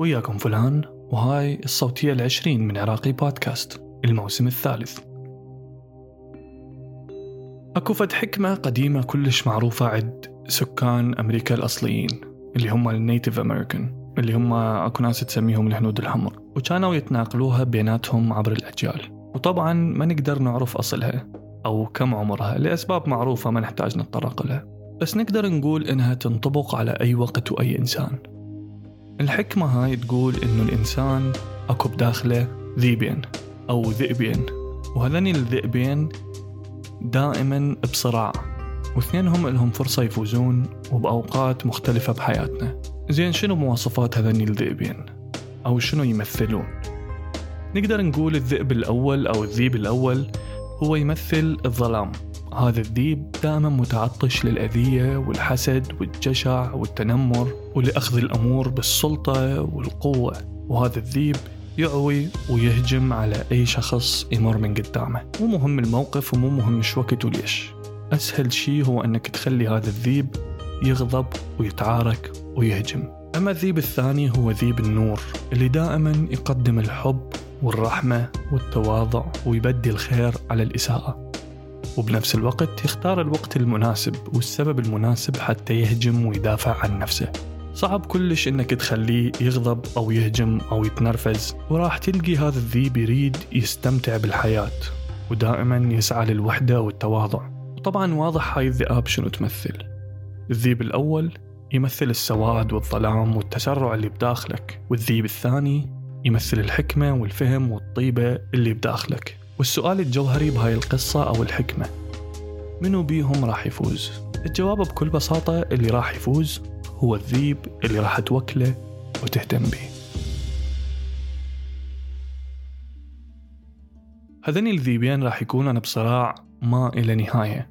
وياكم فلان وهاي الصوتية العشرين من عراقي بودكاست الموسم الثالث. أكو فد حكمة قديمة كلش معروفة عند سكان أمريكا الأصليين اللي هم النيتيف أمريكان اللي هم أكو ناس تسميهم الهنود الحمر وكانوا يتناقلوها بيناتهم عبر الأجيال. وطبعا ما نقدر نعرف أصلها أو كم عمرها لأسباب معروفة ما نحتاج نتطرق لها. بس نقدر نقول إنها تنطبق على أي وقت وأي إنسان. الحكمة هاي تقول إنه الإنسان أكو بداخله ذيبين أو ذئبين وهذين الذئبين دائما بصراع واثنينهم لهم فرصة يفوزون وبأوقات مختلفة بحياتنا. زين شنو مواصفات هذين الذئبين؟ أو شنو يمثلون؟ نقدر نقول الذئب الأول أو الذيب الأول هو يمثل الظلام. هذا الذيب دائما متعطش للأذية والحسد والجشع والتنمر ولأخذ الأمور بالسلطة والقوة وهذا الذيب يعوي ويهجم على أي شخص يمر من قدامه. مو مهم الموقف ومو مهم شو وقت وليش. أسهل شيء هو أنك تخلي هذا الذيب يغضب ويتعارك ويهجم. أما الذيب الثاني هو ذيب النور اللي دائما يقدم الحب والرحمة والتواضع ويبدي الخير على الإساءة. وبنفس الوقت يختار الوقت المناسب والسبب المناسب حتى يهجم ويدافع عن نفسه. صعب كلش إنك تخليه يغضب أو يهجم أو يتنرفز وراح تلقي هذا الذيب يريد يستمتع بالحياة ودائما يسعى للوحدة والتواضع. وطبعا واضح هاي الذئاب شنو تمثل. الذيب الأول يمثل السواد والظلام والتسرع اللي بداخلك والذيب الثاني يمثل الحكمة والفهم والطيبة اللي بداخلك. والسؤال الجوهري بهاي القصة أو الحكمة. منو بيهم راح يفوز؟ الجواب بكل بساطة اللي راح يفوز هو الذيب اللي راح توكله وتهتم به. هذين الذيبين راح يكونن بصراع ما إلى نهاية.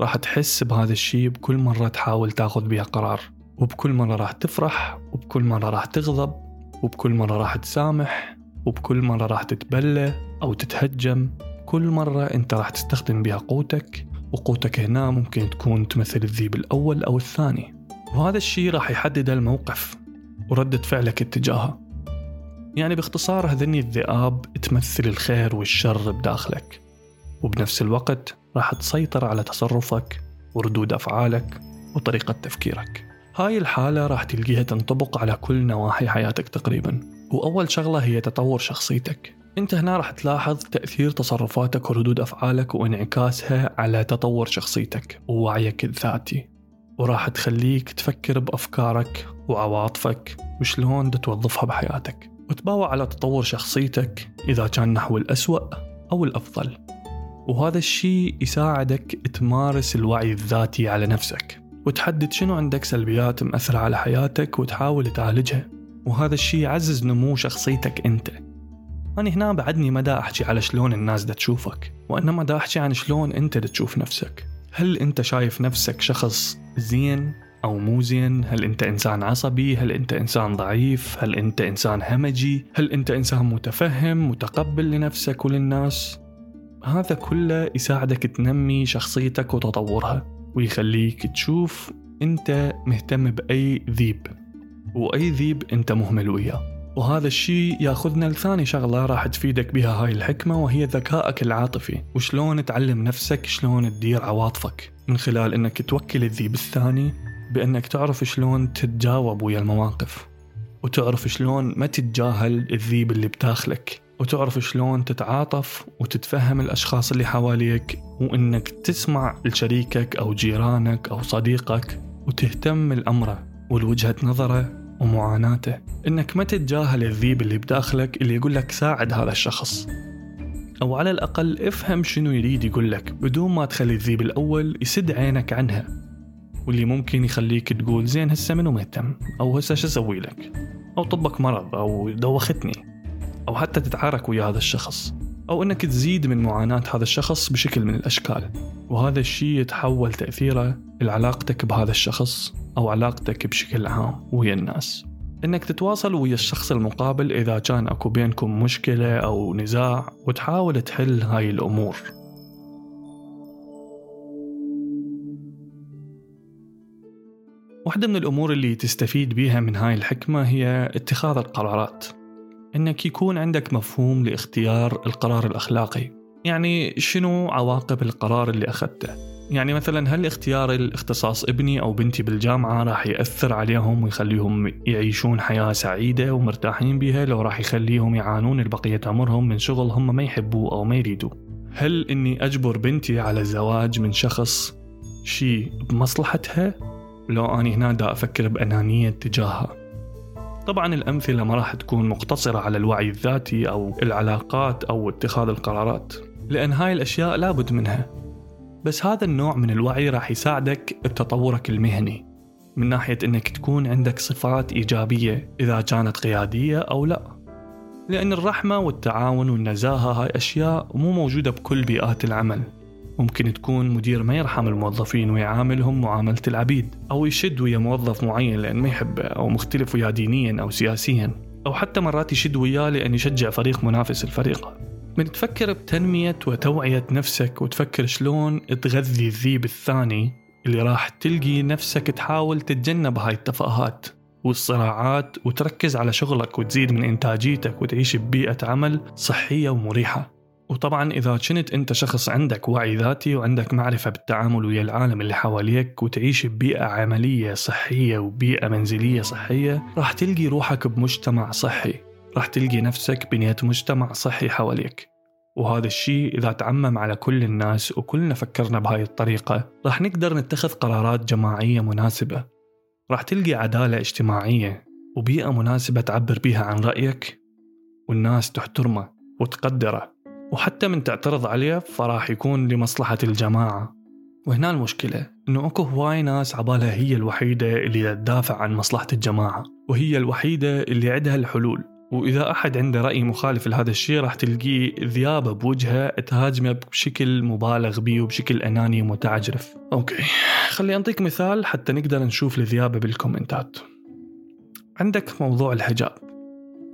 راح تحس بهذا الشيء بكل مرة تحاول تاخذ بها قرار. وبكل مرة راح تفرح وبكل مرة راح تغضب وبكل مرة راح تسامح وبكل مرة راح تتبلى أو تتهجم كل مرة أنت راح تستخدم بها قوتك وقوتك هنا ممكن تكون تمثل الذيب الأول أو الثاني. وهذا الشيء راح يحدد الموقف وردة فعلك اتجاهه. يعني باختصار هذني الذئاب تمثل الخير والشر بداخلك وبنفس الوقت راح تسيطر على تصرفك وردود أفعالك وطريقة تفكيرك. هاي الحالة راح تلقيها تنطبق على كل نواحي حياتك تقريبا. وأول شغلة هي تطور شخصيتك. أنت هنا راح تلاحظ تأثير تصرفاتك وردود أفعالك وانعكاسها على تطور شخصيتك ووعيك الذاتي. وراح تخليك تفكر بأفكارك وعواطفك وشلون توظفها بحياتك. وتباوع على تطور شخصيتك إذا كان نحو الأسوأ أو الأفضل. وهذا الشيء يساعدك تمارس الوعي الذاتي على نفسك. وتحدد شنو عندك سلبيات مأثرة على حياتك وتحاول تعالجها. وهذا الشيء يعزز نمو شخصيتك أنت. أنا هنا بعدني ما دا أحكي على شلون الناس دا تشوفك وإنما دا أحكي عن شلون أنت دا تشوف نفسك. هل أنت شايف نفسك شخص زين أو مو زين؟ هل أنت إنسان عصبي؟ هل أنت إنسان ضعيف؟ هل أنت إنسان همجي؟ هل أنت إنسان متفهم متقبل لنفسك وللناس؟ هذا كله يساعدك تنمي شخصيتك وتطورها ويخليك تشوف أنت مهتم بأي ذيب. وأي ذيب أنت مهمل وياه. وهذا الشيء يأخذنا لثاني شغلة راح تفيدك بها هاي الحكمة وهي ذكائك العاطفي. وشلون تعلم نفسك شلون تدير عواطفك. من خلال إنك توكل الذيب الثاني بأنك تعرف شلون تتجاوب ويا المواقف. وتعرف شلون ما تتجاهل الذيب اللي بداخلك وتعرف شلون تتعاطف وتتفهم الأشخاص اللي حواليك. وإنك تسمع لشريكك أو جيرانك أو صديقك. وتهتم لأمره ولوجهة نظره. ومعاناته. إنك ما تتجاهل الذيب اللي بداخلك اللي يقول لك ساعد هذا الشخص. أو على الأقل افهم شنو يريد يقول لك بدون ما تخلي الذيب الأول يسد عينك عنها. واللي ممكن يخليك تقول زين هسه منو مهتم أو هسه شو أسوي لك؟ أو طبك مرض أو دوختني. أو حتى تتعارك ويا هذا الشخص. أو أنك تزيد من معاناة هذا الشخص بشكل من الأشكال. وهذا الشيء يتحول تأثيره لعلاقتك بهذا الشخص أو علاقتك بشكل عام ويا الناس. إنك تتواصل ويا الشخص المقابل إذا كان أكو بينكم مشكلة أو نزاع وتحاول تحل هاي الأمور. واحدة من الأمور اللي تستفيد بيها من هاي الحكمة هي اتخاذ القرارات. إنك يكون عندك مفهوم لاختيار القرار الأخلاقي. يعني شنو عواقب القرار اللي أخذته؟ يعني مثلا هل اختيار الاختصاص ابني أو بنتي بالجامعة راح يأثر عليهم ويخليهم يعيشون حياة سعيدة ومرتاحين بها لو راح يخليهم يعانون البقية عمرهم من شغل هم ما يحبوه أو ما يريدوه؟ هل إني أجبر بنتي على الزواج من شخص شيء بمصلحتها؟ لو أني هنا دا أفكر بأنانية تجاهها. طبعا الأمثلة ما راح تكون مقتصرة على الوعي الذاتي أو العلاقات أو اتخاذ القرارات لأن هاي الأشياء لابد منها. بس هذا النوع من الوعي راح يساعدك بتطورك المهني من ناحية أنك تكون عندك صفات إيجابية إذا كانت قيادية أو لا. لأن الرحمة والتعاون والنزاهة هاي أشياء مو موجودة بكل بيئات العمل. ممكن تكون مدير ما يرحم الموظفين ويعاملهم معاملة العبيد أو يشد ويا موظف معين لأن ما يحبه أو مختلف وياه دينيا أو سياسيا أو حتى مرات يشد وياه لأن يشجع فريق منافس الفريق. من تفكر بتنمية وتوعية نفسك وتفكر شلون تغذي الذيب الثاني اللي راح تلقي نفسك تحاول تتجنب هاي التفاهات والصراعات وتركز على شغلك وتزيد من إنتاجيتك وتعيش ببيئة عمل صحية ومريحة. وطبعا إذا كنت أنت شخص عندك وعي ذاتي وعندك معرفة بالتعامل ويا العالم اللي حواليك وتعيش ببيئة عملية صحية وبيئة منزلية صحية راح تلقي روحك بمجتمع صحي. راح تلقي نفسك بنية مجتمع صحي حواليك. وهذا الشيء إذا تعمم على كل الناس وكلنا فكرنا بهاي الطريقة راح نقدر نتخذ قرارات جماعية مناسبة. راح تلقي عدالة اجتماعية وبيئة مناسبة تعبر بيها عن رأيك. والناس تحترمه وتقدره. وحتى من تعترض عليه فراح يكون لمصلحة الجماعة. وهنا المشكلة إنه أكو هواي ناس عبالها هي الوحيدة اللي تدافع عن مصلحة الجماعة وهي الوحيدة اللي عندها الحلول. وإذا أحد عنده رأي مخالف لهذا الشيء راح تلقيه ذيابة بوجهه تهاجمه بشكل مبالغ به وبشكل أناني متعجرف okay خلي أنطيك مثال حتى نقدر نشوف الذيابة بالكومنتات. عندك موضوع الحجاب.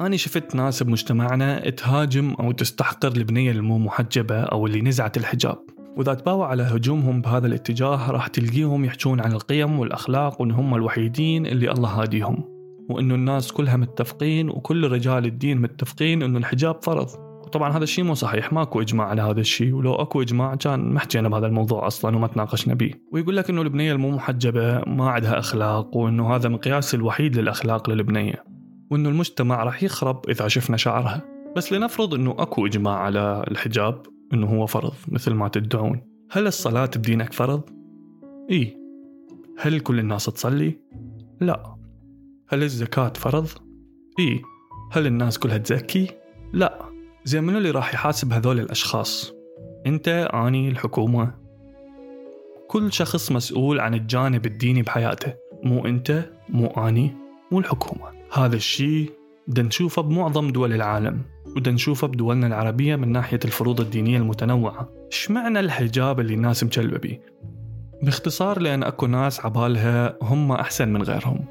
أنا شفت ناس بمجتمعنا تهاجم أو تستحقر البنية المو محجبة أو اللي نزعت الحجاب. وإذا تباوع على هجومهم بهذا الاتجاه راح تلقيهم يحجون عن القيم والأخلاق وإن هم الوحيدين اللي الله هاديهم. وإنه الناس كلها متفقين وكل رجال الدين متفقين إنه الحجاب فرض. وطبعا هذا الشيء مو صحيح ماكو إجماع على هذا الشيء. ولو أكو إجماع كان ما حكينا بهذا الموضوع أصلا وما تناقشنا به ويقول لك إنه البنية المو محجبة ما عندها أخلاق وإنه هذا مقياس الوحيد للأخلاق للبنية. وإنه المجتمع راح يخرب إذا شفنا شعرها بس لنفرض إنه أكو إجماع على الحجاب إنه هو فرض مثل ما تدعون هل الصلاة بدينك فرض؟ إي هل كل الناس تصلي؟ لا هل الزكاة فرض؟ إي هل الناس كلها تزكي؟ لا زين منو اللي راح يحاسب هذول الأشخاص؟ أنت أني الحكومة كل شخص مسؤول عن الجانب الديني بحياته مو أنت مو أني مو الحكومة هذا الشيء بدنا نشوفه بمعظم دول العالم وبدنا نشوفه بدولنا العربية من ناحية الفروض الدينية المتنوعة. إيش معنى الحجاب اللي الناس مكلبة بيه باختصار لأن أكو ناس عبالها هم أحسن من غيرهم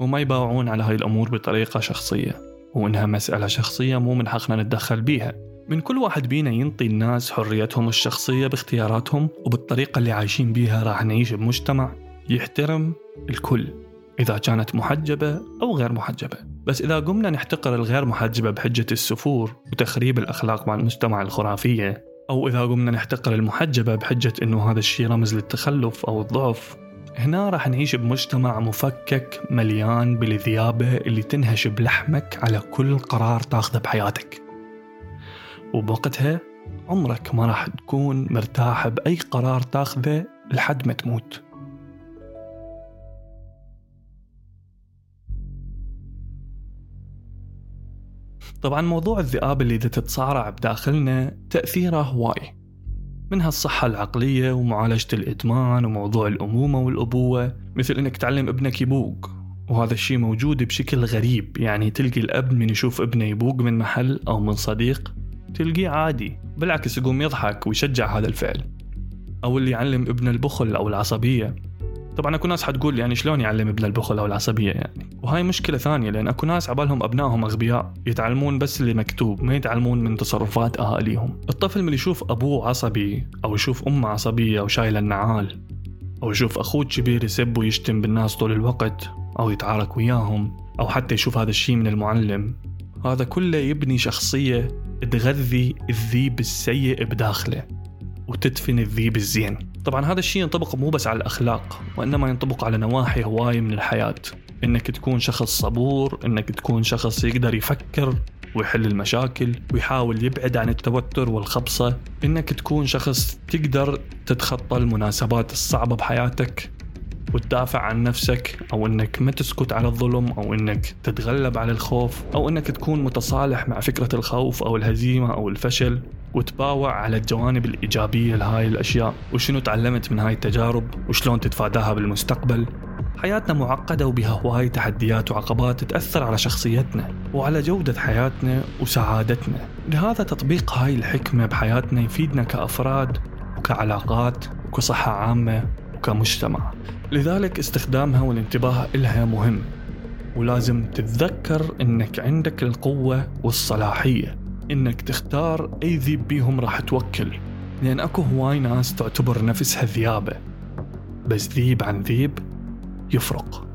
وما يباوعون على هاي الأمور بطريقة شخصية وإنها مسألة شخصية مو من حقنا نتدخل بيها. من كل واحد بينا ينطي الناس حريتهم الشخصية باختياراتهم وبالطريقة اللي عايشين بيها راح نعيش بمجتمع يحترم الكل. إذا كانت محجبة أو غير محجبة. بس إذا قمنا نحتقر الغير محجبة بحجة السفور وتخريب الأخلاق مع المجتمع الخرافية أو إذا قمنا نحتقر المحجبة بحجة إنه هذا الشيء رمز للتخلف أو الضعف هنا راح نعيش بمجتمع مفكك مليان بالذيابة اللي تنهش بلحمك على كل قرار تاخذه بحياتك. وبوقتها عمرك ما راح تكون مرتاح بأي قرار تاخذه لحد ما تموت. طبعا موضوع الذئاب اللي تتصارع بداخلنا تأثيره هواي منها الصحة العقلية ومعالجة الإدمان وموضوع الأمومة والأبوة مثل إنك تعلم ابنك يبوق وهذا الشيء موجود بشكل غريب. يعني تلقي الأب من يشوف ابنه يبوق من محل أو من صديق تلقيه عادي بالعكس يقوم يضحك ويشجع هذا الفعل. أو اللي يعلم ابنه البخل أو العصبية. طبعا أكو ناس حتقول يعني شلون يعلم ابن البخل أو العصبية يعني؟ وهاي مشكلة ثانية لأن أكو ناس عبالهم أبنائهم أغبياء يتعلمون بس اللي مكتوب ما يتعلمون من تصرفات أهاليهم. الطفل من يشوف أبوه عصبي أو يشوف أمه عصبية أو شايلة النعال أو يشوف أخوه الكبير يسب ويشتم بالناس طول الوقت أو يتعارك وياهم أو حتى يشوف هذا الشيء من المعلم. هذا كله يبني شخصية تغذي الذيب السيء بداخله وتدفن الذيب الزين. طبعا هذا الشيء ينطبق مو بس على الأخلاق وإنما ينطبق على نواحي هواية من الحياة. إنك تكون شخص صبور إنك تكون شخص يقدر يفكر ويحل المشاكل ويحاول يبعد عن التوتر والخبصة. إنك تكون شخص تقدر تتخطى المناسبات الصعبة بحياتك وتدافع عن نفسك أو إنك ما تسكت على الظلم أو إنك تتغلب على الخوف أو إنك تكون متصالح مع فكرة الخوف أو الهزيمة أو الفشل. وتباوع على الجوانب الإيجابية لهاي الأشياء وشنو تعلمت من هاي التجارب وشلون تتفاداها بالمستقبل. حياتنا معقدة وبها هواي تحديات وعقبات تأثر على شخصيتنا وعلى جودة حياتنا وسعادتنا. لهذا تطبيق هاي الحكمة بحياتنا يفيدنا كأفراد وكعلاقات وكصحة عامة وكمجتمع. لذلك استخدامها والانتباه إلها مهم ولازم تتذكر إنك عندك القوة والصلاحية. إنك تختار أي ذيب بيهم راح توكل لأن أكو هواي ناس تعتبر نفسها ذيابة. بس ذيب عن ذيب يفرق.